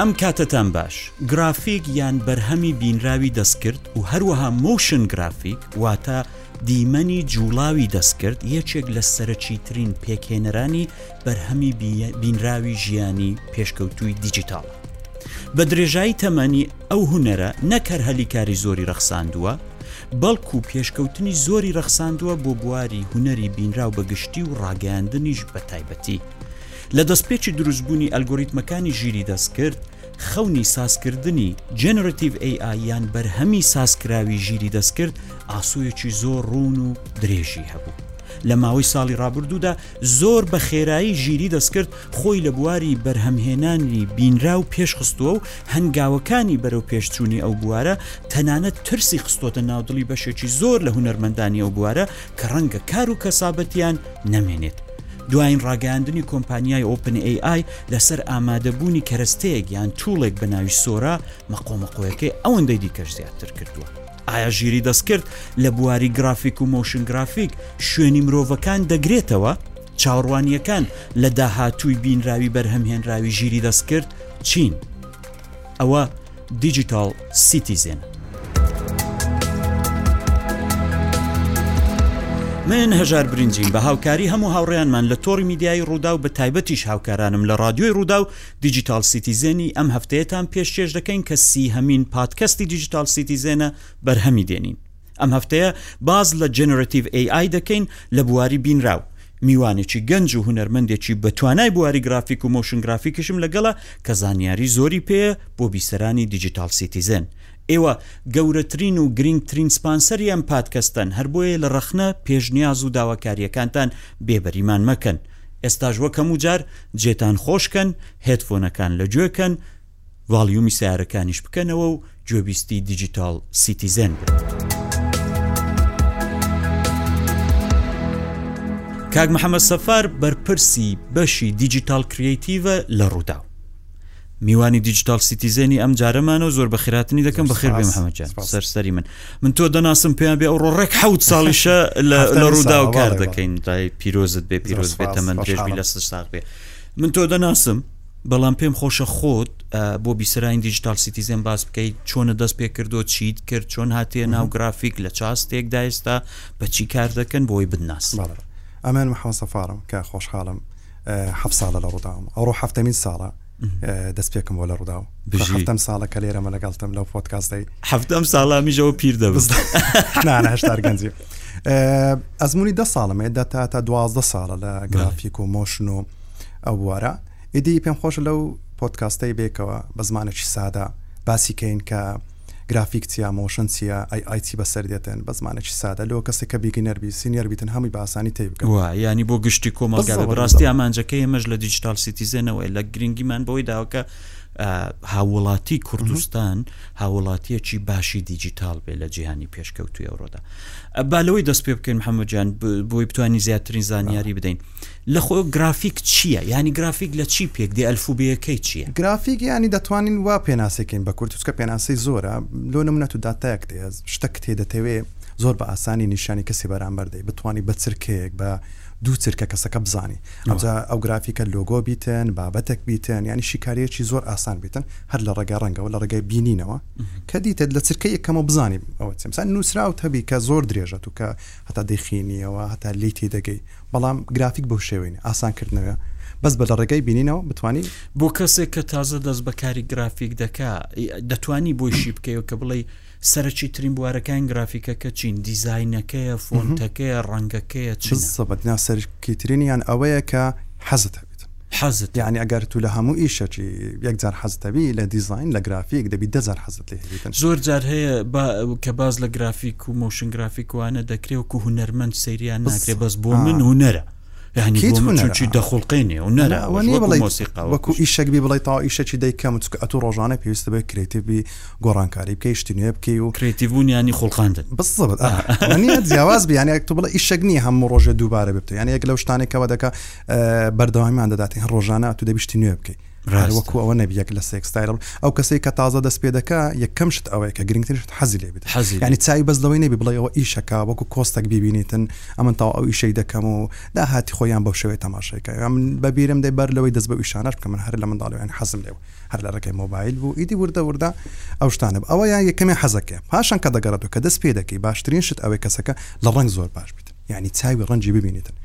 ئەم کاتەتان باش گرافیک یان بەرهەمی بینراوی دەستکرد و هەروەها مۆشن گرافیک واتە دیمەنی جوڵاوی دەستکرد یەکێک لە سەرەکی ترین پێکهێنەرانی بەرهەمی بینراوی ژیانی پێشکەوتووی دیجیتاڵ بە درێژایی تەمەنی ئەو هونەرە نەک هەر هەلی کاری زۆری ڕەخساندووە، بەڵکوو پێشکەوتنی زۆری ڕەخساندووە بۆ بواری هونەری بینراو بە گشتی و ڕاگەیاندنیش بە تایبەتی. لە دەستپێکی دروستبوونی ئەلگۆریتمەکانی ژیری دەستکرد، خەونی سازکردنی، Generative AI، یان بەرهەمی سازکراوی ژیری دەستکرد ئاسۆیەکی زۆر ڕوون و درێژی هەبوو. لە ماوەی ساڵی ڕابردوودا زۆر بە خێرایی ژیری دەستکرد خۆی لە بواری بەرهەمهێنانی بینراو پێش خستووە و هەنگاوەکانی بەرەو پێشچوونی ئەو بوارە تەنانەت ترسی خستۆتە ناودڵی بەشێکی زۆر لە هونەرمەندانی ئەو بوارە کە ڕەنگە کار و کەسابەتیان نەمێنێت دوایین ڕاگەیاندنی کۆمپانیای ئۆپن ئەی ئای لەسەر ئامادەبوونی کەرەستەیەک یان توڵێک بە ناوی سۆرا مەقۆمەقۆیەکەی ئەوەندەی دیکەش زیادتر کردووە. ئایا ژیری دەستکرد لە بواری گرافیک و مۆشن گرافیک شوێنی مرۆڤەکان دەگرێتەوە؟ چاوەڕوانییەکان لە داهاتووی بینراوی بەرهەمهێنراوی ژیری دەستکرد چین؟ ئەوە دیجیتال سیتیزێن. من هەژار برنجیم بە هاوکاری هەموو هاوڕیانمان لە تۆڕی میدیایی ڕوودا و بە تایبەتیش هاوکارانم لە ڕادیۆی ڕوودا و دیجیتاڵ سیتیزێن، ی ئەم هەفتەیەتان پێشکێش دەکەین کە سیهەمین پادکەستی دیجیتاڵ سیتیزێنە بەرهەمی دێنین ئەم هەفتەیە باس لە جێنرەتیڤ ئەی ئای دەکەین لە بواری بینراو میوانێکی گەنج و هونەرمەندێکی بە توانای بواری گرافیک و مۆشن گرافیکیشم لەگەڵە کە زانیاری زۆری پێیە بۆ بیسەرانی دیجیتاڵ سیتیزێن ئێوە گەورەترین و گرینگترین سپانسەری ئەم پادکەستەن هەر بۆیە لە ڕەخنە، پێشنیاز و داواکارییەکانتان بێبەریمان مەکەن. ئێستاش وەک هەموو جار جێتان خۆش کەن هێدفۆنەکان لە گوێ کەن ڤاڵیومی سەیارەکانیش بکەنەوە و گوێبیستی دیجیتاڵ سیتیزێن بن. کاک محەمەد سەفار بەرپرسی بەشی دیجیتاڵ کریەیتیڤە لە رووداو. میوانی دیجیتال سیتیزێنی ئەم جارەمانە و زۆر بەخیراتنی دەکەم بەخێر بێ محەممەد جان سەرسەری من من تۆ دەناسم پێیان بێ ئەو ڕۆ ڕێک حەوت ساڵیشە لە ڕوودا و کار دەکەین دای پیرۆزت بێ پیرۆز بێتە من درێژبی لە ساق بێ من تۆ دەناسم بەڵام پێم خۆشە خۆت بۆ بیسراین دیجیتال سیتیزم باس بکەیت چۆنە دەست پێ کردو چیت کرد چۆن هاتیە ناو گرافیک لە چاستێک دایستا بەچی کار دەکەن بۆی بدناس ئەمێن محەممە سەفاارم کە خۆشحاڵم حەفت ساڵە لە ڕووداوم ئەوڕۆ حفتەمین ساڵە دەست پێکم بۆ لە ڕووداو بژیتم ساڵە کە لێرەمە لەگەڵتم لەو فۆتکاستەی حفتەم ساڵامیژەوە پیر دەبست هشتار گەنجی ئەزمموی دە ساڵم ئێدا تا تا دوازدە ساڵە لە گرافیک و مۆشن و ئەو بوارە ئیدی پێم خۆش لەو پۆتکاستەی بێکەوە بە زمانێکی سادا باسی کەین کە گرافیک چیە مۆشن چیە ئەی ئای چی بەسەر دێتن بە زمانێکی سادە لۆ کەسێک کە بیگینەر بی سینیەر بیتن هەمووی بە ئاسانی تەی بگەن. وا یانی بۆ گشتی کۆمەڵگا بێ بەڕاستی ئامانجەکەی ئێمەش لە دیجیتاڵ سیتیزێنەوەی لە گرنگیمان بەوەی داوە کە هاوڵاتی کوردستان هاوڵاتیەکی باشی دیجیتال بێ لە جیهانی پێشکەوتوی ئەوڕۆدا بالەوەی دەست پێ بکەین محەممەجان بۆی بتانی زیاترین زانیاری بدەین لە خۆ گرافیک چیە؟ یانی گرافیک لە چی پێک دێ ئەلف و بێیەکەی چیە؟ گرافیک یانی دەتوانین وا پێناسەی کەین بە کورت چونکە پێناسەی زۆرە لۆ نمونە تو داتایەک دەیە شتەک تێ دەتەوێ زۆر بە ئاسانی نیشانی کەسی بەرامبەر دەی بتوانی بە چرکەیەک بە دو چرکە کەسەکە بزانی ئەوجا ئەو گرافیکە لۆگۆ بیتن بابەتەک بیتن یانی شیکاریەکی زۆر ئاسان بیتن هەر لە ڕێگای ڕەنگەوە لە ڕێگای بینینەوە کە دیتت لە چرکە یەکەمە بزانی ئەوە چ مثلا نوسراوت هەبی کە زۆر درێژە تو کە هەتا دەیخینیەوە هەتا لێی تێ دەگەی بەڵام گرافیک بەو شێوەی نیە ئاسان کردنەوە بەس بە لە ڕێگای بینینەوە بتانی بۆ کەسێک کە تازە دەست بەکاری گرافیک دەکا دەتانی بۆی شی بکەیەوە کە بڵێ سەرەکی ترین بوارەکان گرافیکەکە چین دیزینەکەیە فۆنتەکەیە ڕەنگەکەیە چ سەبەت ناسەرکیترینیان ئەوەیە کە حەزت هەبێت حەزت یانی ئەگەر تو لە هەموو ئیشەکی یەک جار حەزت هەبی لە دیزاین لە گرافیک دەبی دە جار حەزت لێ هەبیتن. زۆر جار هەیە با کە باس لە گرافیک و مۆشن گرافیک وانە دەکرێ وەکو هونەرمەند سەیریان ناکرێ بەس بۆ من هونەرە یانی کیت بۆ من هونەرە چونکی دەخوڵقێنێ هونەرە ئەوە وەش نییە وەکو بڵێیت مۆسیقا وەکو وەکو ئیشەک بی بڵێی تاو ئیشەکی دەیکەم چکە ئەتو ڕۆژانە پێویستە بێ کرێتیڤ بی گۆڕانکاری بکەی شتی نوێ بکەی و کرێتیڤون یانی خوڵقاندن بالضبط ئا ئەوە نییە جیاواز بی یانی ئەک تو بڵێ ئیشەک نییە هەموو ڕۆژێ دووبارە بێ بتە یانی یەک لەو شتانەی کەوا دەکا بەردەوامیمان دەداتین هەر ڕۆژانە تو دەبیشتی نوێ بکەیت وەکو ئەوە نەبیەک لە سێکستایل ئەو کەسەی کە تازە دەست پێ دەکە یەکەم شت ئەوەیە کە گرنگترشت حەزی لێ حەزی ینی چای بەس لەوەی نەبی بڵێ ئەوە ئیشەکە وەکو کۆستەک ببینیتن ئەمن تاو ئەو ئیشەی دەکەم و داهاتی خۆیان بەو شوێ تەماشەکە من بەبیرم دەی بەر لەوەی دەست بە ئیشانەش بکە من هەر لە منداڵویان حەزم لێ هەر لە ڕێکەی مۆبایل بوو ئیدی وردە وردە ئەو شتانە ئەوە یان یەکەمی حەزەکە پاشان کە دەگەڕێت و کە دەست پێ دەکەی باشترین شت ئەوەی کەسەکە لە ڕنگ زۆر باش بیت یانی چاوی ڕەنجی ببینیتن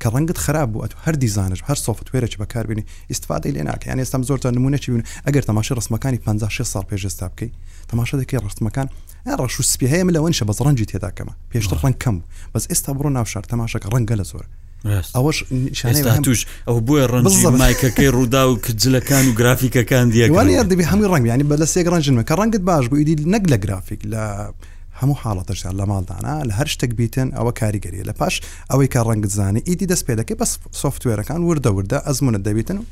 کە ڕەنگت خەراپ بوو ئەتو هەر دیزانش هەر سۆفوتوێرەکی بەکار بێنی ئیستفادەی لێ ناکەی یانی ئێستا زۆر جار نمونەکی بینم ئەگەر تەماشای ڕسمەکانی پەنجا شێست ساڵ پێش ئێستا بکەی تەماشا دەکەی ڕسمەکان ئەی ڕەش و سپی هەیە من لەوە نیشە بەس ڕەنجی تێدا کەمە پێشتر ڕەنگ کەم بوو بەس ئێستا بڕۆ ناو شار تەماشاکە ڕەنگ گەلە زۆر راست. ئەوەش نیشانەی ئێستا هەم توش ئەو بۆیە ڕەنجی بالضبط. مایکەکەی ڕوودا و کجلەکان و گرافیکەکان وانە دیەکڕی یاردەبی هەمووی ڕەنگ یانی بەلەسێک ڕەنجنمە کە ڕەنگت باش بوو ئیدی نەک لە گرافیک لە هەموو حاڵەتەشدا لە ماڵدانە لە هەر شتێک بیتن ئەوە کاریگەریە لە پاش ئەوەی کە ڕەنگت زانانی ئیدی دەست پێ دەکەی بەس سوفتوێرەکان وردە وردە ئەزمونە دەبیتن و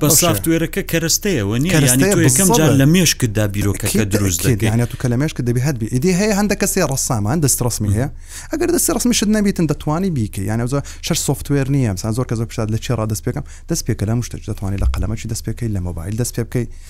بە سافتوێرەکە کەرەستەیەوە نیە ینی تۆ یەکەم جار لە مێشکتدا بیرۆکەکە دروست دەکەیانە تو کە لە مێشکە دەبی هەبی ئیدی هەیە هەندە کەسێ ڕسامان دەست ڕسمی هەیە ئەگەر دەست ڕسمی شت نەبیتن دەتوانی بیکە یانە زۆر شەر سوفتوێر نیە ئەمسان زۆر کە زۆر پیشاد لە چێڕا دەست پێکەم دەست پێکە لە مشتێک دەتوانانی لە قەلەمەکی دەست پێکەی لە مۆبایل دەست پێ بکەی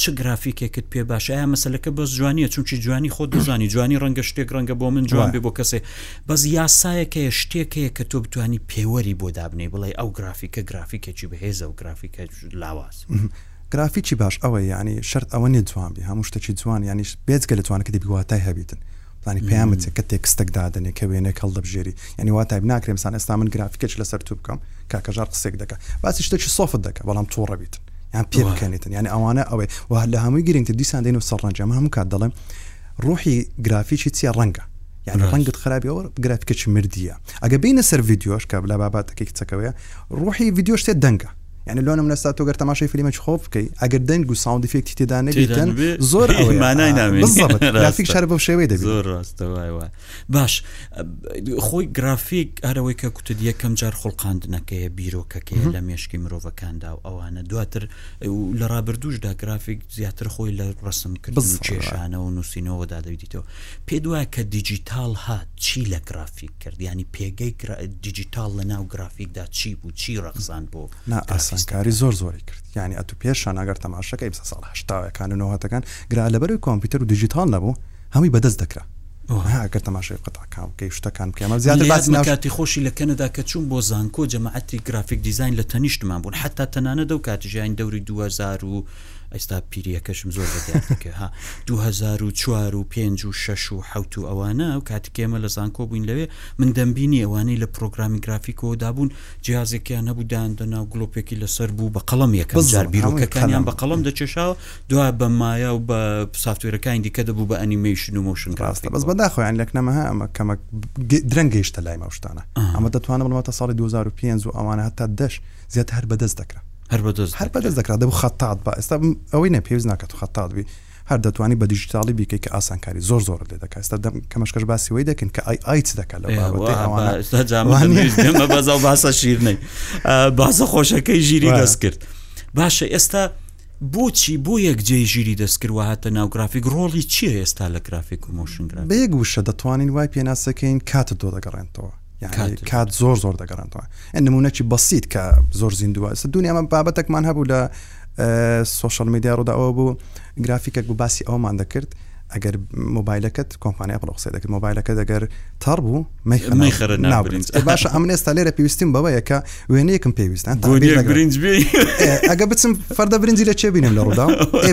چ گرافیکێکت پێ باش ئایا مەسلەکە بەس جوانیە چونکی جوانی خۆ دەزانی جوانی ڕەنگە شتێک ڕەنگە بۆ من جوان بێ بۆ کەسێ بەس یاسایەکەیە شتێکەیە کە تۆ بتانی پێوەری بۆ دابنی بڵێ ئەو گرافیکە گرافیکێکی بەهێزە و گرافیکە لاواز. گرافیکی باش ئەوە یعنی شەرت ئەوە نیە جوان بێ هەموو شتێکی جوان یعنیش بێجگە لە جوانەکە دەبی واتای هەبیتن. زانی پەیامت چیە کە تێکستەک دادەنێ کە وێنەک هەڵدەبژێری یعنی وا تایب ناکرێ مثلا ئێستا من گرافیکێک لەسەر تو بکەم کاکەژار قسێک دەکە باسی شتێکی سۆفت دەکە بەڵام تووڕە بیتن یان پێ بکەنێتن یعنی ئەوانە ئەوەی و لە هەمووی گرنگتر دیسان دێن و سەر ڕەنجە هەموو کات دەڵێم ڕوحی گرافیکی چیە ڕەنگە یعنی ڕەنگت خراپیەوە گرافیکێکی مردیە ئەگە بینە سەر ڤیددیۆش کە بلا باباتەکەی کچەکەوەیە ڕوحی ڤیددیۆشتێ دەنگە یعنی لۆ نمونە ستا تۆ گەر تەماشای فلیمە خۆ بکەی ئەگەر دەنگ و ساوند فێکتی تێدا نەبێتن زۆر مانای نامێنافیک شار بەو شێوەی دەبێت زۆر ڕاستە وای وای باش خۆی گرافیک هەرەوەی کە کوتت یەکەم جار خڵقاندنەکەیە بیرۆکەکەی لە مێشکی مرۆڤەکاندا و ئەوانە دواتر لە ڕابردوشدا گرافیک زیاتر خۆی لە ڕسم کرد کێشانە و نووسینەوەدا دەویدیتەوە پێ دوایە کە دیجیتال هات چی لە گرافیک کرد یانی پێگەی گرا دیجیتاڵ لە ناو گرافیکدا چی بوو چی ڕەخساند بۆ نا ئاسانکاری زۆر زۆری کرد یانی ئەتو پێشان ئەگەر تەماشەکەی بسە ساڵ هەشتاوەکان و نۆهاتەکان گرا لەبەرەوەی کۆمپیوتەر و دیجیتاڵ نەبوو هەمووی بەدەست دەکرا ئەگەر تەماشای قەتاکان بکەی شتەکان بکەی ئەمە زیاتر باسی ناو کاتی خۆشی لە کەنەدا کە چووم بۆ زانکۆ جەماعەتی گرافیک دیزاین لە تەنیشتمان بوون حەتا تەنانەت ئەو کاتیش یانی دەوری دوو هەزار و ئەستا پیریەکەشم زۆر بەدیاتەکە ها 2004 و پێنج و شش و حوت و ئەوانە و کاتکێمە لە زانکۆ بووین لەوێ من دەمبینی ئەوانەی لە پرۆگرامی گرافیکەوەدا بوون جیازێکیان نەبوو دایاندە ناو گلۆپێکی لەسەر بوو بە قەڵم یەکەم جار بیرۆکەکانیان بە قەڵم دەچێشاوە دو بە مایا و بە سافتوێرەکانی دیکە دەبوو بە ئەنیمەیشن و مۆشن ڕاستە بەس بەداخۆیان لەک نەمەها ئەمە کەمە درەنگ گەیشتە لای مەشتانە ئەمە دەتوانم بڵمەتە ساڵی 2005 و ئەوانە هەتا دەش زیاتر هەر بەدەست دەکرا هەر بەدەست هەر بەدەست دەکرا دەبوو خەتات بە ئێستا ئەوەی نە پێویست ناکات خەتات بی هەر دەتوانانی بە دیجیتاڵی بیکەی کە ئاسانکاری زۆر زۆر لێ دەکات ئێستا دەم کەمەشکەش باسی وی دەکەن کە ئای ئایچ دەکات لە بازا باسە شیرنەی باسە خۆشەکەی ژیری دەست کرد باشە ئێستا بۆچی بۆ یەک جێ ژیری دەستکردوە هاتە ناو گرافیک ڕۆڵی چیە ئێستا لە گرافیک و مۆشنگرا بێک وشە دەتوانین وای پێناسەکەین کاتت دۆ دەگەڕێنەوە کات زۆر زۆر دەگەڕنەوە نمونەکی بەسییت کە زۆر زیندووە دنیا ئەمە بابەتێکمان هەبوو لە سوۆشل میدیا ڕوودا ئەوە بوو گرافیکێک بوو باسی ئەومان دەکرد ئەگەر مۆبایلەکەت کۆمپانیا بڵ قسە دەکرد مۆبایلەکە دەگەر تەڕ بوو مەخەر نابرین باشە ئەم ئێستا لێرە پێویستیم بەوەیە کە وێنەیەکم پێویستە ئەگە بچم فەردە برنجی لە چێ بینم لە ڕوودا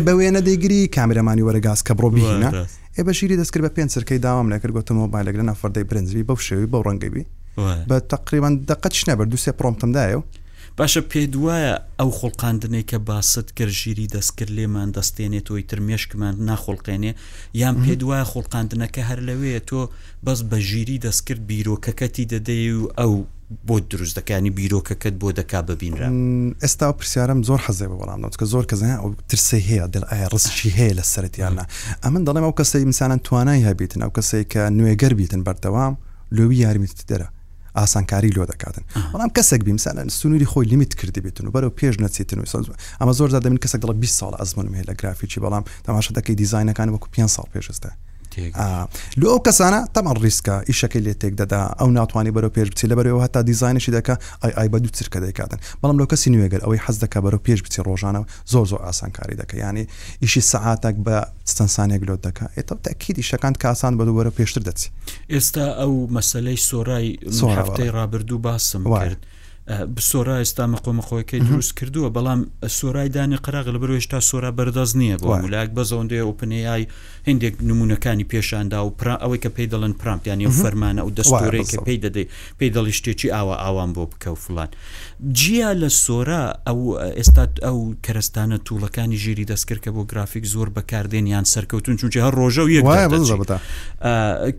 بە وێنە دەیگری کامرەمانی وەرەگاز کە بڕۆ بینە ئێ بە ژیری دەست کرد بە پێنج چرکەی داوام لێ کرد گۆتم مۆبایلێک لەناو فەردەی برنج بی بەو شێوەی بەو ڕەنگەی بی بە تەقریبا دەقە تیش نەبرد دوو سێ پرۆمتم دایە و باشە پێت وایە ئەو خوڵقاندنەی کە باست کرد ژیری دەستکرد لێمان دەستێنێتەوەی تر مێشکمان ناخڵقێنێ یان پێت وایە خوڵقاندنەکە هەر لەوەیە تۆ بەس بە ژیری دەستکرد بیرۆکەکەتی دەدەی و ئەو بۆت دروست دەکا یانی بیرۆکەکەت بۆ دەکا بە بینراو. ئێستا ئەو پرسیارەم زۆر حەزێ بە وەڵام دەم چکە زۆر کەس ها ئەو ترسەی هەیە دەل ئایا ڕزقی هەیە لە سەرت یان نا ئەمن دەڵێم ئەو کەسەی میسالەن توانای هەبیتن ئەو کەسەی کە نوێگەر بیتن بەردەوام لۆوی یارمیتت دەرە ئاسانکاری لۆ دەکاتن بەڵام کەسێک بی میسالەن سنووری خۆی لیمیت کردی بیتن و بەرەو پێش نەچیتن و سەوز ئەمە زۆر زیاد دەبین کەسێک دڵە بیست ساڵ ئەزمونم هەیە لە گرافیکی بەڵام تەماشە دەکەی دیزاینەکان وەکو پێنج ساڵ پێش ئێستا لۆ ئەو کەسانە تەمان ڕیسکە ئیشەکەی لێ تێک دەدا ئەو ناتوانانی بەرەو پێش بچی لە بەرەوە هەتا دیزانێکی دەکە ئای ئای بە دوو چرکە دەکاتن بەڵام لەو کەسی نوێگەر ئەوەی حەز دەکە بەرەو پێش بچی ڕۆژانە زۆر زۆر ئاسانکاری دەکە ینی ئیشی سەعاتێک بە ستەنسانێک لۆ دەکە ئێتە تاکیدی شەکان کاسان بە دووەرە پێشتر دەچی ئێستا ئەو مەسلەی سۆرای سۆرافتەی ڕابردوو باسم وارد. سۆرا ئێستا مەقۆ مەخۆیەکەی دروست کردووە بەڵام سۆرای دانی قراغ لە بەرۆ هێشتا سۆرا بەردەست نییە بۆ ولاک بەزەوەندێ ئۆپنیای هندێک نمونونەکانی پێشاندا و پرا ئەوەی کە پێی دەڵێن پرامپیانی و فەرمانە و دەستۆرەی کە پێی دەدەی پێی دەڵی شتێکی ئاوا ئاوام بۆ بکە و فلان جیا لە سۆرا ئەو ئێستا ئەو کەرەستانە توڵەکانی ژیری دەستکرد کە بۆ گرافیک زۆر بەکاردێن یان سەرکەوتون چونچە هەر ڕۆژە و یەک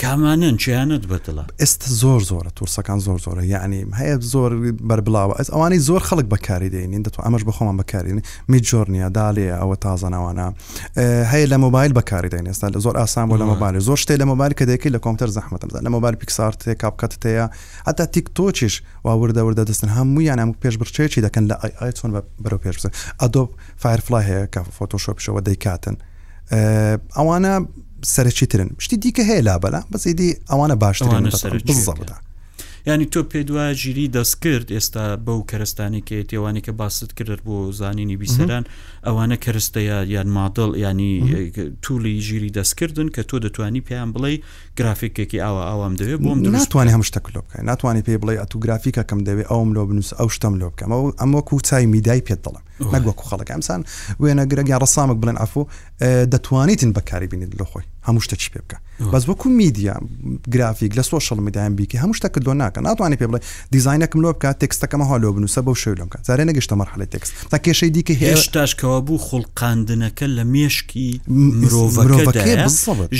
کامانن چیانەت بەدڵە ئست زۆر زۆرە تورسەکان زۆر زۆرە یەعنی هەیە زۆر بەربڵاوە ئەس ئەوانەی زۆر خەڵک بەکاری دێنین دەتوان ئەمەش بەخۆمان بەکارین میجۆرنیا دالێ ئەوە تازەناوانە هەیە لە مۆبایل بەکاری دەین ئێستا لە زۆر ئاسان بۆ لە مۆبایل زۆر شتێ لە مۆبایل کە دەکەی لە کۆمپیوتەر زەحمەتە بزان لە مۆبایل پیکسارت هەیە کاپکەت هەیە هەتا تیک تۆچیش وا وردە وردە دەستن هەموویان ئەم پێش بڕچەیەکی دەکەن لە ئای ئای چۆن بەرەو پێش بزن ئەدۆب فایرفلای هەیە کە فۆتۆشۆپشەوە دەیکاتن ئەوانە سەرچی ترن شتی دیکە هەیە لا بەلا بەسیدی ئەوانە باشترانە بزەڵدا ینی تۆ پێ دوا ژیری دەست کرد ئێستا بەو کەرستانی کە تێوانی کە باست کرد بۆ زانینی بیسەران ئەوانە کەرستەیە یان مادڵ ینی تولی ژیری دەستکردن کە تۆ دەتوانی پێیان بڵێ گرافیکێکی ئاوا ئاوام دەوێت بۆم ناتوانانی هەم شتە کلۆ بکەین ناتوانانی پێی بڵێ ئەتو گرافیکەکەم دەوێت ئەوم لۆ بنووس ئەو شتم لۆ بکەم ئەو ئەمە کوچای میدای پێت دەڵم نەک وەکو خەڵک ئەمسان وێنە گرەگە ڕسامک بڵێن ئەفۆ دەتوانیتن بەکاری بینیت لە خۆی هەموو شتەکی پێ بکە بەس وەکو میدیا گرافیک لە سۆشل میدایان بیکە هەموو شتە کردو ناکە ناتوانانی پێ بڵێ دیزینەکم لۆ بکە تێکستەکەمە هەڵۆ بنووسە بەو شوێ لەم کە زارێ نەگەشتە مەرحلە تێکست تا کێشەی دیکە هێشتاشکەوە بوو خوڵقاندنەکە لە مێشکی مرۆڤەکەی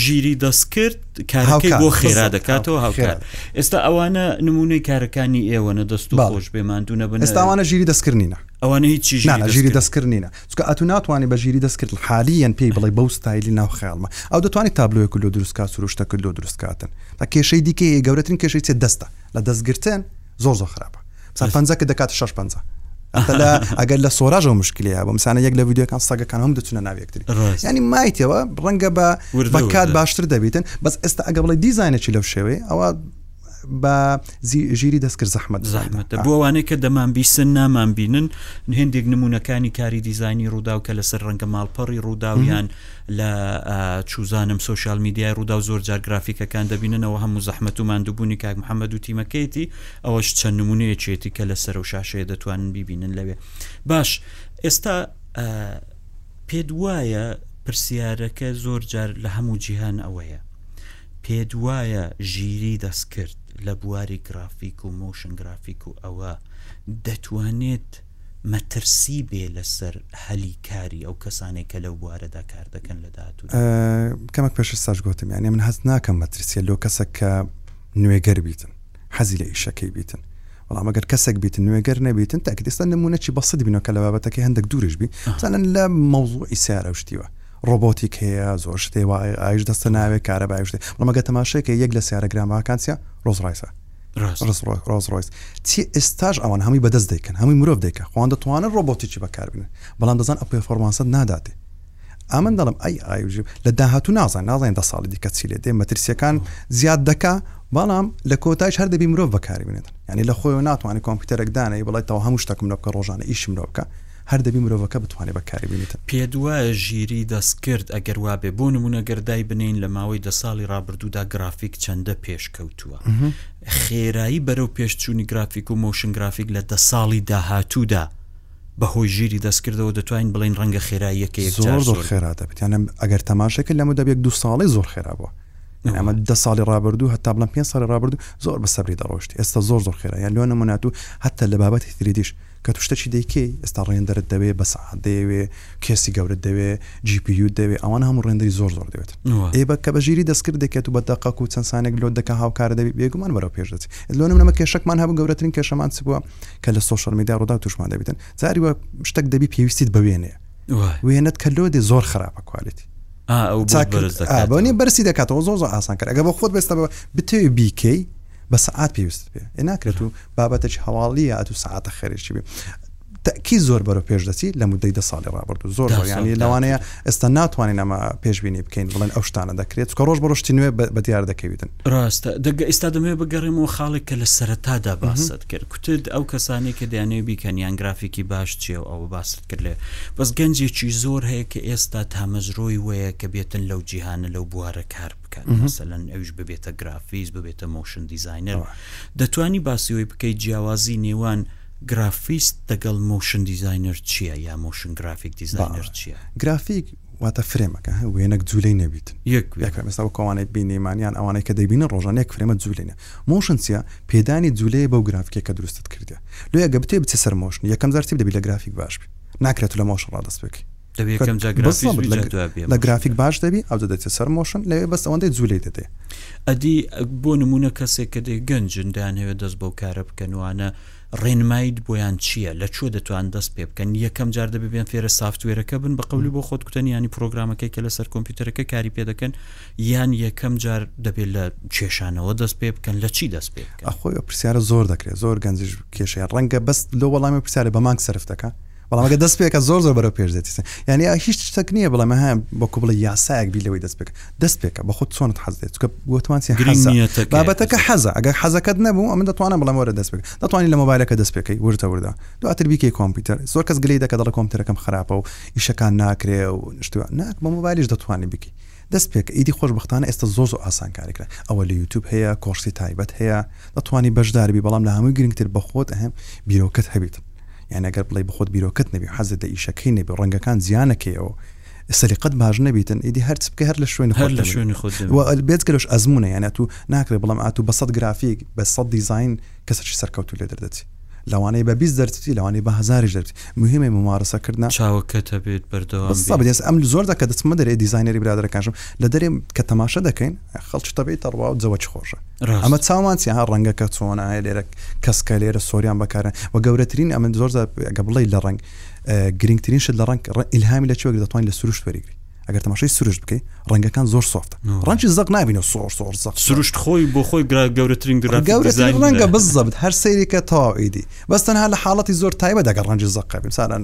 ژیری دەست کرد کارەکەی بۆ خێرا دەکاتەوە هاوکار ئێستا ئەوانە نمونەی کارەکانی ئێوەنە دەست و باڵش بێماندونە بن ئێستاوانە ژیری دەستکردنیە ئەوانە هیچی ژیری ژیری دەستکرد نینە چکە ئەتو ناتوانانی بە ژیری دەستکرد حالیان پێی بڵێ بەو ستایلی ناو خیاڵمە ئەو دەتوانانی تابلۆی کللو دروستکات سروشتە کللو دروستکاتن تا کێشەی دیکەیە گەورەترین کێشەی چێ دەستە لە دەستگرتن زۆر زۆر خراپە سا پەنجە کە دەکات شش پەنجە ئەگەر لە سۆراژەوە مشکلەیە بۆ مسانە یەک لە ویددیوەکان سەگەکان هەم دەچونە ناوێکتری ینی مایتەوە ڕەنگە بە بەکات باشتر دەبیتن بەس ئێستا ئەگە بڵی دیزانێکی لەو شێوەیە ئەوە بە ژیری دەستکرد زەحمت زەحمەتە بۆ ئەوانەی کە دەمان بیسن نامان بینن هێندێک نمونونەکانی کاری دیزانی ڕووداو کە لەسەر ڕەنگە ماڵپەڕی ڕووداویان لە چوزانم سوسیال میدیای ڕووداو زۆر جار گرافیکەکان دەبیننەوە هەموو زەحمت و مادوبوونی کاک محەممەد و تیمەکەیەتی ئەوەش چەند نمونەیەکێتی کە لەسەر و شاشەیە دەتوانن بیبینن لەوێ باش ئێستا پێ وایە پرسیارەکە زۆر جار لە هەموو جیهان ئەوەیە پێت وایە ژیری دەستکرد لە بواری گرافیک و مۆشن گرافیک و ئەوە دەتوانێت مەترسی بێ لەسەر هەلی کاری ئەو کەسانەی کە لەو بوارەدا کار دەکەن لە داهاتوودا؟ کەمەک پێش ئێستاش گۆتم یانی من هەست ناکەم مەترسیە لۆ کەسەک کە نوێگەر بیتن حەزی لە ئیشەکەی بیتن بەڵام ئەگەر کەسێک بیت نوێگەر نەبیتن تاکە دەستان نمونەی بەسەدی بینەوە کە لە بابەتەکەی هەندێک دوورش بی زانن لە مەوزوعی سیارە شتیوە ڕۆبۆتیک هەیە زۆر شت هەیە وا ئەی ئایش دەستە ناوێ کارەبایش دێ بەڵام ئەگەر تەماشای کەی یەک لە سیارە گرانبەهاکان چیە ڕۆز ڕایسە ڕاست ڕز ڕۆی ڕۆز ڕۆیس چی ئێستاش ئەوان هەمووی بەدەست دەیکەن هەمووی مرۆڤ دەیکە خۆیان دەتوانن ڕۆبۆتیکی بەکاربنن بەڵام دەزان ئەو پێرفۆرمانسەت ناداتێ ئەمن دەڵم ئەی ئایوژی لە داهاتوو نازان نازانین دە ساڵی دیکە چی لێ دێ مەترسیەکان زیاد دەکا بەڵام لە کۆتایش هەر دەبی مرۆڤ بەکاری بنێتن یعنی لە خۆیەوە ناتوانانی کۆمپیوتەرێک دانەی بڵێتەوە هەموو شتەکم لە بکە ڕۆژانە ئیشم لۆ بکە هەر دەبی مرۆڤەکە بتوانێ بەکاری بینێت. پێتوایە ژیریی دەستکرد ئەگەر وابێ، بۆ نموونە گەر دایبنێین لە ماوەی دە ساڵی ڕابردوودا گرافیک چەندە پێشکەوتووە، خێرایی بەرەو پێشچوونی گرافیک و مۆشن گرافیک لە دە ساڵی داهاتوودا بە هۆی ژیری دەستکردەوە دەتوانین بڵێین ڕەنگە خێراییەکە یەک جار زۆر خێرا دەبێت، یان ئەگەر تەماشا کرد لە مەودا یەک دوو ساڵەی زۆر خێرا بووە، ئەمە دە ساڵی ڕابردوو هەتا بڵێم پێنج ساڵی ڕابردوو زۆر بە سەبری دەڕۆیشت، ئێستا زۆر زۆر خێرایە لۆ نموونە ئەتوو هەتا لە بابەتی تریدیش. کە تو شتەکی دەیکەی ئێستا ڕێندەرت دەوێ بەسەعات دەیەوێ کێسی گەورەت دەوێ جی پی یوت دەوێ ئەوانە هەمو ڕێندەری زۆر زۆر دەوێت ئێ بە کە بە ژیری دەستکرد دەکەت و بە دەقەک و چەند سانێک لۆت دەکا هاوکارە دەبی بێگومان بەرەو پێش دەچی لۆ نمونە ئەمە کێشەکمان هەبو گەورەترین کێشەمان چ بوە کە لە سۆشەل میدیا ڕودا و توشمان دەبیتن جاری وە شتەک دەبی پێویستیت بە وێنەیە وێنەت کە لۆ دێ زۆر خراپە کوالیتی ئا ئەو چاک بەرز دەکات بەونی بەرسی دەکاتەوە زۆر زۆر ئاسان کەر ئەگە بە خۆت بێستەوە بتەوێ بیکەی بە سەعات پێویستت پێ ئێ ناکرێت و بابەتێکی هەواڵیە ئەتو سەعاتە خەرێکی بێ تەکی زۆر بەرە پێش دەچی لە مدەی دە ساڵی ڕابرد و زۆر ڕۆیانی لەوانەیە ئێستا ناتوانین ئەمە پێشببینی بکەین بڵێن ئەو شتانە دەکرێت کە ڕۆژ بەڕشتی نوێ بە دیار دەکەویتن ڕاستە دەگە ئێستا دەمێ بگەڕێمەوە خاڵێک کە لە سەرتادا باست کرد کوتت ئەو کەسانی کە دەیانەوە بیکەن یان گرافیکی باش چێ و ئەوە باست کرد لێ بەس گەنجێکی زۆر هەیە کە ئێستا تامەزرۆی وەیە کە بێتن لەو جیهانە لەو بوارە کار بکات مەسەلەن ئەویش ببێتە گرافیس ببێتە مۆشن دیزینەر دەتوانی باسیەوەی بکەیت جیاوازی نێوان گرافیست دەگەڵ مۆشن دیزینەر چییە یا مۆشن گرافیک دیزینەر چییە گرافیک واتە فرێمەکە وێنەک جوولەی نەبیت یەکێکمەستا بە کۆوانێک بینیمانیان ئەوانەی کە دەبینە ڕۆژانێک فرێمە جوولێنە مۆشن چیە پێدانی جوولەیە بەو گرافکێک کە دروستت کردە لۆیە گە بتێ بچە سەر مۆشن یەکەم جارتی دەبی لە گرافیک باش بی ناکرێت لە مۆشن ڕادەست بێکی لە گرافیک باش دەبی ئەو دەدەێتە سەر مۆشن لەوێ بەس ئەوەندەی جوولەی دەدێ ئەدی بۆ نمونە کەسێک کە دێ گەنجن دانەوێ دەست بەو کارە بکەنوانە ڕێنمایت بۆیان چییە لە چۆ دەتوان دەست پێ بکەن یەکەم جار دەبێن فێرە سافتوێرەکە بن بە قولی بۆ خۆت کوتەن ینی پرۆگرامەکەی کە لەسەر کۆمپیوتەرەکە کاری پێ دەکەن یان یەکەم جار دەبێت لە کێشانەوە دەست پێ بکەن لە چی دەست پێ بکەن خۆی پرسیارە زۆر دەکرێت زۆر گەنجش کێشیان ڕەنگە بەست لۆ وەڵامی پرسیارە بە مانگ سرف دەکە بەڵام ئەگە دەست پێکە زۆر زۆر بەرەو پێش دێتیسن یعنی هیچ شتەک نییە بڵێمە هەیە بەکو بڵێ یاسایەک بی لەوەی دەست پێک دەست پێکە بە خۆ چۆنت حەز دێت کە گوتمان بابەتەکە حەزە ئەگەر حەزەکەت نەبوو ئەمە دەتوانم بڵێم وەرە دەست پێک دەتوانانی لە مۆبایلەکە دەست پێکەی وردە وردە دواتر بیکەی کۆمپیوتەر زۆر کەس گلی دەکە دەڵە کۆمپیوتەرەکەم خراپە و ئیشەکان ناکرێ و شتوە ناک بە مۆبایلیش دەتوانانی بکی دەست پێکە ئیدی خۆشبەختانە ئێستا زۆر زۆر ئاسان کاری کرا ئەوە لە یوتوب هەیە کۆڕسی تایبەت هەیە دەتوانی بەژدار بی بەڵام لە هەمووی گرنگتر بەخۆت ئەهەم بیرۆکەت هەبیت یانی ئەگەر بڵێی بەخۆت بیرۆکەت نەبی حەزت لە ئیشەکەی نەبی ڕەنگەکان جیا نەکەیەوە سەلیقەت باش نەبیتن ئیدی هەرچ بکە هەر لە شوێنی هەر لە شوێنی خۆت دەبێت و بێت گەلۆش ئەزمونە یانی ئەتوو ناکرێ بڵام ئاتوو بە سەد گرافیک بە سەد دیزاین کەسەکی سەرکەوتوو لێ دەردەچی. لەوانەیە بە بیست دەرچی لەوانەیە بە هەزاریش دەرچی مهمەی ممارەسە کردنە. چاوەکەت هەبێت بەردەوام بێت. بزز ئەم زۆر دەکە دەچمە دەرێ دیزاینەری برادەرەکانشم لە دەرێ کە تەماشە دەکەین خەڵکی تەبعی تەڕباو جەوە چ خۆشە ڕاست ئەمە چاومان چی ها ڕەنگەکە چۆنە ئایا لێرە کەس کە لێرە سۆریان بەکارن و گەورەترین ئەمن زۆر زار گە بڵێ لە ڕەنگ گرنگترین شت لە ڕەنگ ئیلهامی لە چێوەگرێ دەتوانین لە سروشت وەریگرین. ئەگەر تەماشای سروشت بکەی ڕەنگەکان زۆر سۆفتە ڕەنگی زەق نبینە سۆر سۆر زەق سروشت خۆی بۆ خۆی گرا گەورەترین گەورەترین ڕەنگە بزەبت هەر سەیرێکە تەواویدی بەس تەنها لە حاڵەتی زۆر تایبە دەگە ڕەنجی زەقە بیم سالان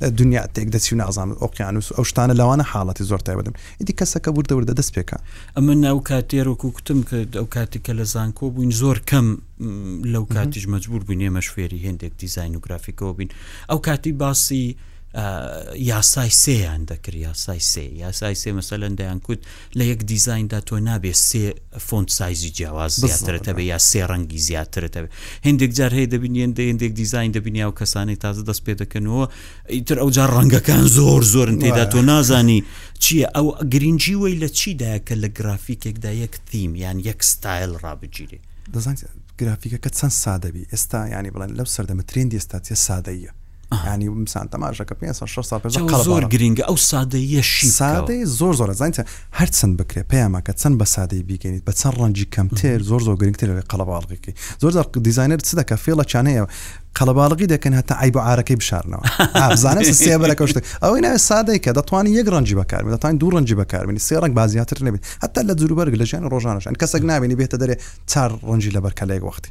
دنیا تێک دەچی و نازان و ئۆقیانوس ئەو شتانە لەوانە حاڵەتی زۆر تایبەتن ئیدی کەسەکە وردە وردە دەست پێکە ئەمە ناو کاتێرۆکو کوتم کرد ئەو کاتی کە لە زانکۆ بووین زۆر کەم لەو کاتیش مەجبور بووین ئێمەش فێری هێندێک دیزین و گرافیکەوە بین ئەو کاتی باسی یاسای سێ یان دەکرد یاسای سێ یاسای سێ مەسەلەن دەیانکوت لە یەک دیزایندا تۆ نابێ سێ فۆنت سایزی جیاواز زیاترت هەبێ یا سێ ڕەنگی زیاترت هەبێ هندێک جار هەیە دەبینێن دە هندێک دیزاین دەبینیا و کەسانی تازە دەست پێ دەکەنەوە ئیتر ئەو جار ڕەنگەکان زۆر زۆرن تێدا تۆ نازانی چییە ئەو گرنگی وی لە چیدا کە لە گرافیکێکدا یەک تیم یان یەک ستایل ڕابگیرێ دەزانیت گرافیکەکە چەند سادەبی ئێستا ینی بڵێن لەو سەردەمە ترێندی ئێستاچە سادەیە ینی ومسان تەماشەکە پێ شش سا پێ زۆر گرنگە ئەو سادەیەشی سادەی زۆر زۆر زانتە هەرچەند بکرێ پەیامەکە چەند بە سادەی بیگەنیت بە چەند ڕەنجی کەمتر زۆر زۆر گرنگتر لە قەڵەباڵغیکی زۆر زار دیزانەر چ دەکە فێڵە چانەیە قەڵەباڵغی دەکەن هەتا ئای بۆ عارەکەی بشارنەوە ئازانە سێبەرە کەشت ئەوەی ناوێت سادەی کە دەتوانانی یەک ڕەنجی بەکار دەتوانین دوو ڕەنجی بەکاربنی سێ ڕنگ بازیاتر نبێت هەتا لە جوروبەرگ لە ژیان ڕۆژانەشان کەسێک ناوێنی بێتە دەرێ چار ڕەنجی لەبەرکە لە یەک وەختی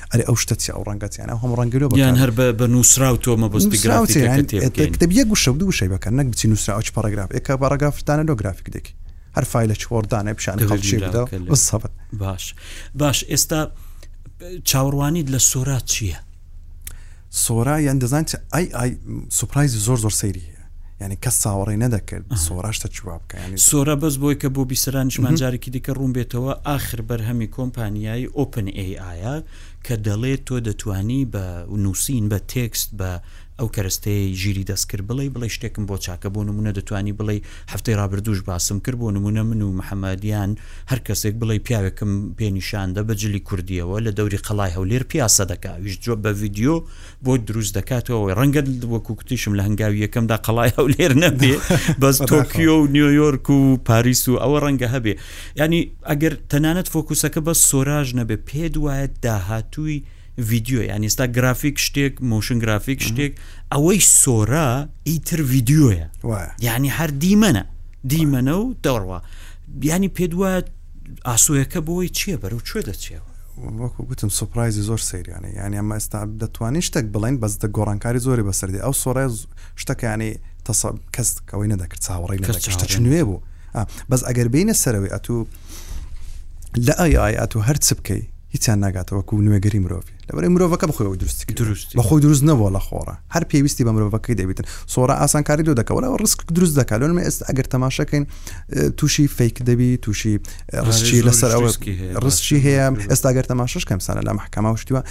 ئەرێ ئەو شتە چی ئەو ڕەنگەتیان ئەو هەم ڕەنگی لۆ یان هەر بە نووسراو تۆ مەبستی گرافیکتەبیە گوشە و دووشەی بەکەن نەک بچی نووسرا ئەو پاراگراف ئێکە باراگرافتانە لۆ گرافیک دێکی هەر فیلە چۆردانە پیشان سەبت باش باش ئێستا چاوەڕوانیت لە سۆرات چییە؟ سۆرا یان دەزان چ ئای ئای سوپرایزی زۆر زۆر سەیری هەیە یانی کەس چاوەڕێ نەدەکرد سۆراش تە چوا بکە یانی سۆرا بەس بۆی کە بۆ بیسەرانیشمان جارێکی دیکە ڕوون بێتەوە ئاخر بەرهەمی کۆمپانیایی ئۆپن ئەی ئایە کە دەڵێت تۆ دەتوانی بە نووسین بە تێکست بە ئەو کەرەستەیەی ژیری دەستکرد بڵێی بڵێ شتێکم بۆ چاکە بۆ نمونە دەتوانی بڵێی هەفتەی ڕابردووش باسم کرد بۆ نموونە من و محەمەد یان هەر کەسێک بڵێی پیاوێکم پێ نیشان دە بە جلی کوردییەوە لە دەوری قەڵای هەولێر پیاسە دەکا ئەویش جواب بە ڤیدیۆ بۆت دروست دەکاتەوە ئەوەی ڕەنگە وەکوو کوتیشم لە هەنگاوی یەکەمدا قەڵای هەولێر نەبێ بەس تۆکیۆ و نیویۆرک و پاریس و ئەوە ڕەنگە هەبێ ینی ئەگەر تەنانەت فۆکوسەکە بەس سۆراژ نەبێ پێت وایە داهاتووی ڤیدیۆ یان ئێستا گرافیک شتێک مۆشن گرافیک شتێک ئەوەی سۆرا ئیتر ڤیددیویە یعنی هەر دیمەنە دیمەنە و دەڕوە بیانی پێ دووە ئاسۆیەکە بۆی چییە بەرەو کوێ دەچێەوە وەکو گوتم سوپایزی زۆر سریانە یعنی ئەمە ئێستا دەتوانین شتێک بڵین بەس دە گۆڕانکاری زۆری بەسەردی ئەو سۆرای شتەکانی تەسە کەس کەەوەی نەدەکرد چاوەڕی نەشتە چ نوێ بوو بەس ئەگەر بینە سەرەوەی ئەتوو لە ئای ئای ئەتوو هەرچ بکەی هیچیان ناگاتە وەکو نوێگەری مرۆڤی لەبەرەی مرۆڤەکە بەخۆیەوە دروستی کردوە بەخۆی دروست نەبوە لە خۆڕا هەر پێویستی بە مرۆڤەکەی دەبیتن سۆڕا ئاسان کاری لۆ دەکەوە لەوە ڕسک دروست دەکا لۆ نمە ئێستا ئەگەر تەماشەکەین تووشی فیک دەبی تووشی ڕسکی لەسەر ئەوە ڕسکی هەیە ئێستا گەر تەماشش کەمسانە لە محکەمە شتیوە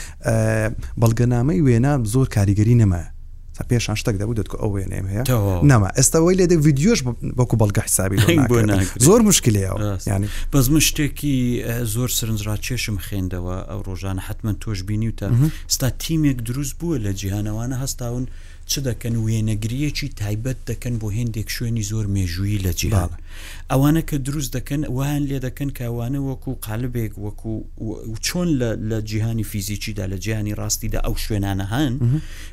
بەڵگەنامەی وێنا زۆر کاریگەری نەمایە تا پێشان شتەک دەبوو دەتکو ئەو وێنەیەم هەیە نەما ئێستا وی لێدە ڤیددیۆش بەکو بەڵگە حسابی زۆر مشکلەوە ینی بەس من شتێکی زۆر سرنجڕا چێشم خوێندەوە ئەو ڕۆژانە حتمما تۆش بینی و تا ستا تیمێک دروست بووە لە جیهانەوانە هەستاون چ دەکەن وێنەگریەکی تایبەت دەکەن بۆ هێندێک شوێنی زۆر مێژوویی لە جیهان ئەوانە کە دروست دەکەن وان لێ دەکەن کاوانە وەکو قالبێک وەکو چۆن لە جیهانی فیزیکیدا لە جیانی ڕاستیدا ئەو شوێنانە هەن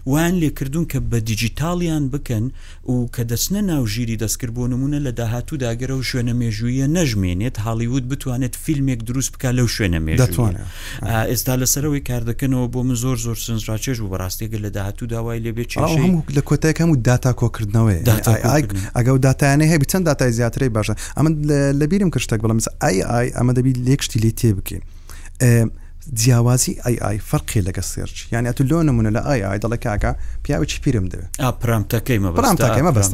وایان لێکردوون کە بە دیجیتاڵیان بکەن و کە دەچنە ناو ژیری دەستکرد بۆ نموونە لە داهاتوودا ئەگەر ئەو شوێنە مێژووییە نەژمێنێت هاڵیوود بتوانێت فیلمێک دروست بکات لەو شوێنە مێژوویە ئێستا لەسەرەوەی کار دەکەنەوە بۆ من زۆر زۆر سەنجڕاکێش بوو بەڕاستی گەر لە داهاتوودا وای لێ بێت چێشەی هەموو لە کۆتایەک هەموو داتا کۆکردنەوەی داتا کۆکردن. کۆکردن. ئەگەر و داتایانەی هەبی چەند داتای زیاترەی باشە ئەمن لە- لەبیرم کرد شتێک بڵێم مثلا ئای ئای ئەمە دەبی لێک شتی لێ تێ بکەین ئێ، جیاوازی AI فەرقی لەگە سێرچ یانی ئەتو لۆ نمونە لە AI دەڵێ کاکە پیاوێکی پیرم دەوێ ئا پرامتەکەی مەبەست پرامتەکەی مەبەست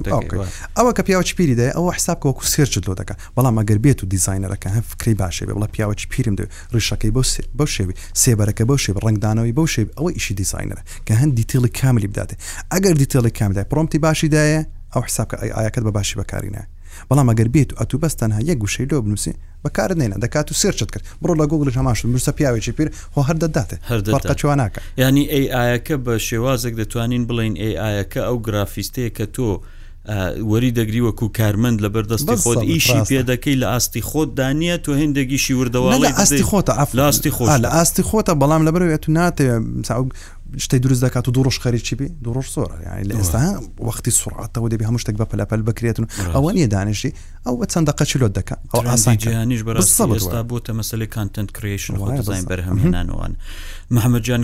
ئەوە کە پیاوێکی پیری دەێ ئەوە حساب کە وەکو سێرچت لۆ دەکە بەڵام ئەگەر بێت و دیزاینەرەکە هەم فکری باشێ بێ بڵە پیاوێکی پیرم دەوێ ڕیشەکەی بەو بەو شێوی سێبەرەکە بەو شێ ڕنگدانەوەی بەو شێ ئەوە ئیشی دیزاینەرە کە هەند دیتێڵی کاملی بداتێ ئەگەر دیتێڵی کامدا پرۆمتی باشی دایە ئەو حساب کە ئەی ئایەکەت بە باشی بەکارینە بەڵام ئەگەر بێت و ئەتو بەس تەنها یەک گوشەی لۆ بنووسێ بەکارت نێنە دەکات و سێرچت کرد بڕۆ لە گوگڵش هەمان شت بنووسە پیاوێکی پیر خۆ هەر دەتداتێ هەر دەتات. فەرقە چواناکە. یانی ئەی ئایەکە بە شێوازێک دەتوانین بڵێین ئەی ئایەکە ئەو گرافیستەیە کە تۆ ئا وەری دەگری وەکوو کارمەند لەبەر دەستی خۆت بەسەڵت ئیشی ڕاستە. پێ دەکەی لە ئاستی خۆت دا نییە تۆ هێندێکیشی نە وردەواڵی لە ئاستی دەدەی خۆتە عەفو لە ئاستی خۆشتە. ئا لە ئاستی خۆتە بەڵام لەبەر ئەوەی ئەتوو ناتەوێ مثلا ئەو شتەی دروست دەکات و دوو ڕۆژ خەریکی بی دوو ڕۆژ زۆرە یانی لە ئێستا وەختی سوڕعەتە و دەبی هەموو شتێک بە پەلەپەل بکرێتن و ڕاست. ئەوە نییە دانیشی ئەو بە چەند دەقە چلۆت دەکەن ئەو ئاسان جیهانیش بەڕاستی ئێستا بۆتە مەسلەی کانتنت کرێشن خۆ دەزانین بەرهەمهێنانەوەن محەممەجان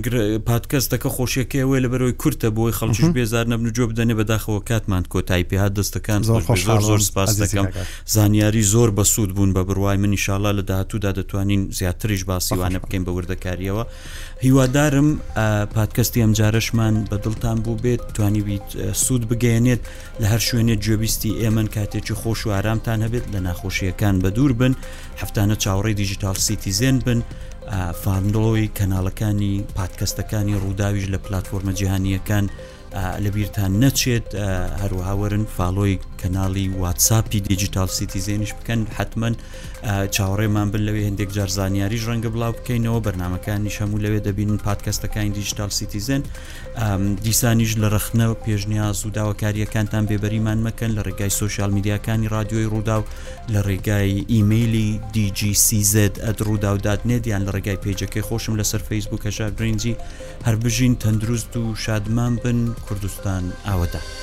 پادکەستەکە خۆشیەکەی ئەوەیە لە بەرەوەی کورتە بۆی خەڵکیش بێزار نەبن و جۆ بدەنێ بەداخەوە کاتمان کۆتایی پێ هاات دەستەکان زۆر زۆر زۆر سپاس دەکەم زانیاری زۆر بەسوود بوون بە بڕوای منی شاڵا لە داهاتوودا دەتوانین زیاتریش باسیوانە بکەین بە وردەکاریەوە هیوادارم پادکەستی ئەمجارەشمان بە دڵتان بوو بێت توانی بیت سوود بگەێنێت لە هەر شوێنێ گوێبیستی ئێمەن کاتێکی خۆش و ئارامتان هەبێت لە ناخۆشیەکان بە دوور بن هەفتانە چاوەڕی دیجیتال سیتیزێن بن فاندڵۆی کەناڵەکانی پادکەستەکانی ڕووداویش لە پلتفۆرمە جیهانیەکان لە بیرتان نەچێت هەروهاوەرن فاڵۆی کەناڵی واتساپی دیجیتال سیتیزێنیش بکەن حتمما چاوەڕێمان بن لەوێ هەندێک جارزانیاریش ڕەنگە بڵاو بکەینەوە بەرنمەکانی هەموو لەوێ دەبین پادکەستەکانی دیجیتال سیتیزن دیسانیش لە رەخنە و پێشنیاز و داواکارییەکانتان بێبەریمان مەکەن لە ڕێگای سوسیال میدیاکانی رادیۆی ڕوودا و لە ڕێگای ئیممەلی DGCZ ئەد ڕوودا و دادنێت یان لە ڕێگای پێجەکەی خۆشم لەسەر فەیسبوک هەژار برنجی هەربژین تەندروست و شادمان بن کوردستان ئاوەدان.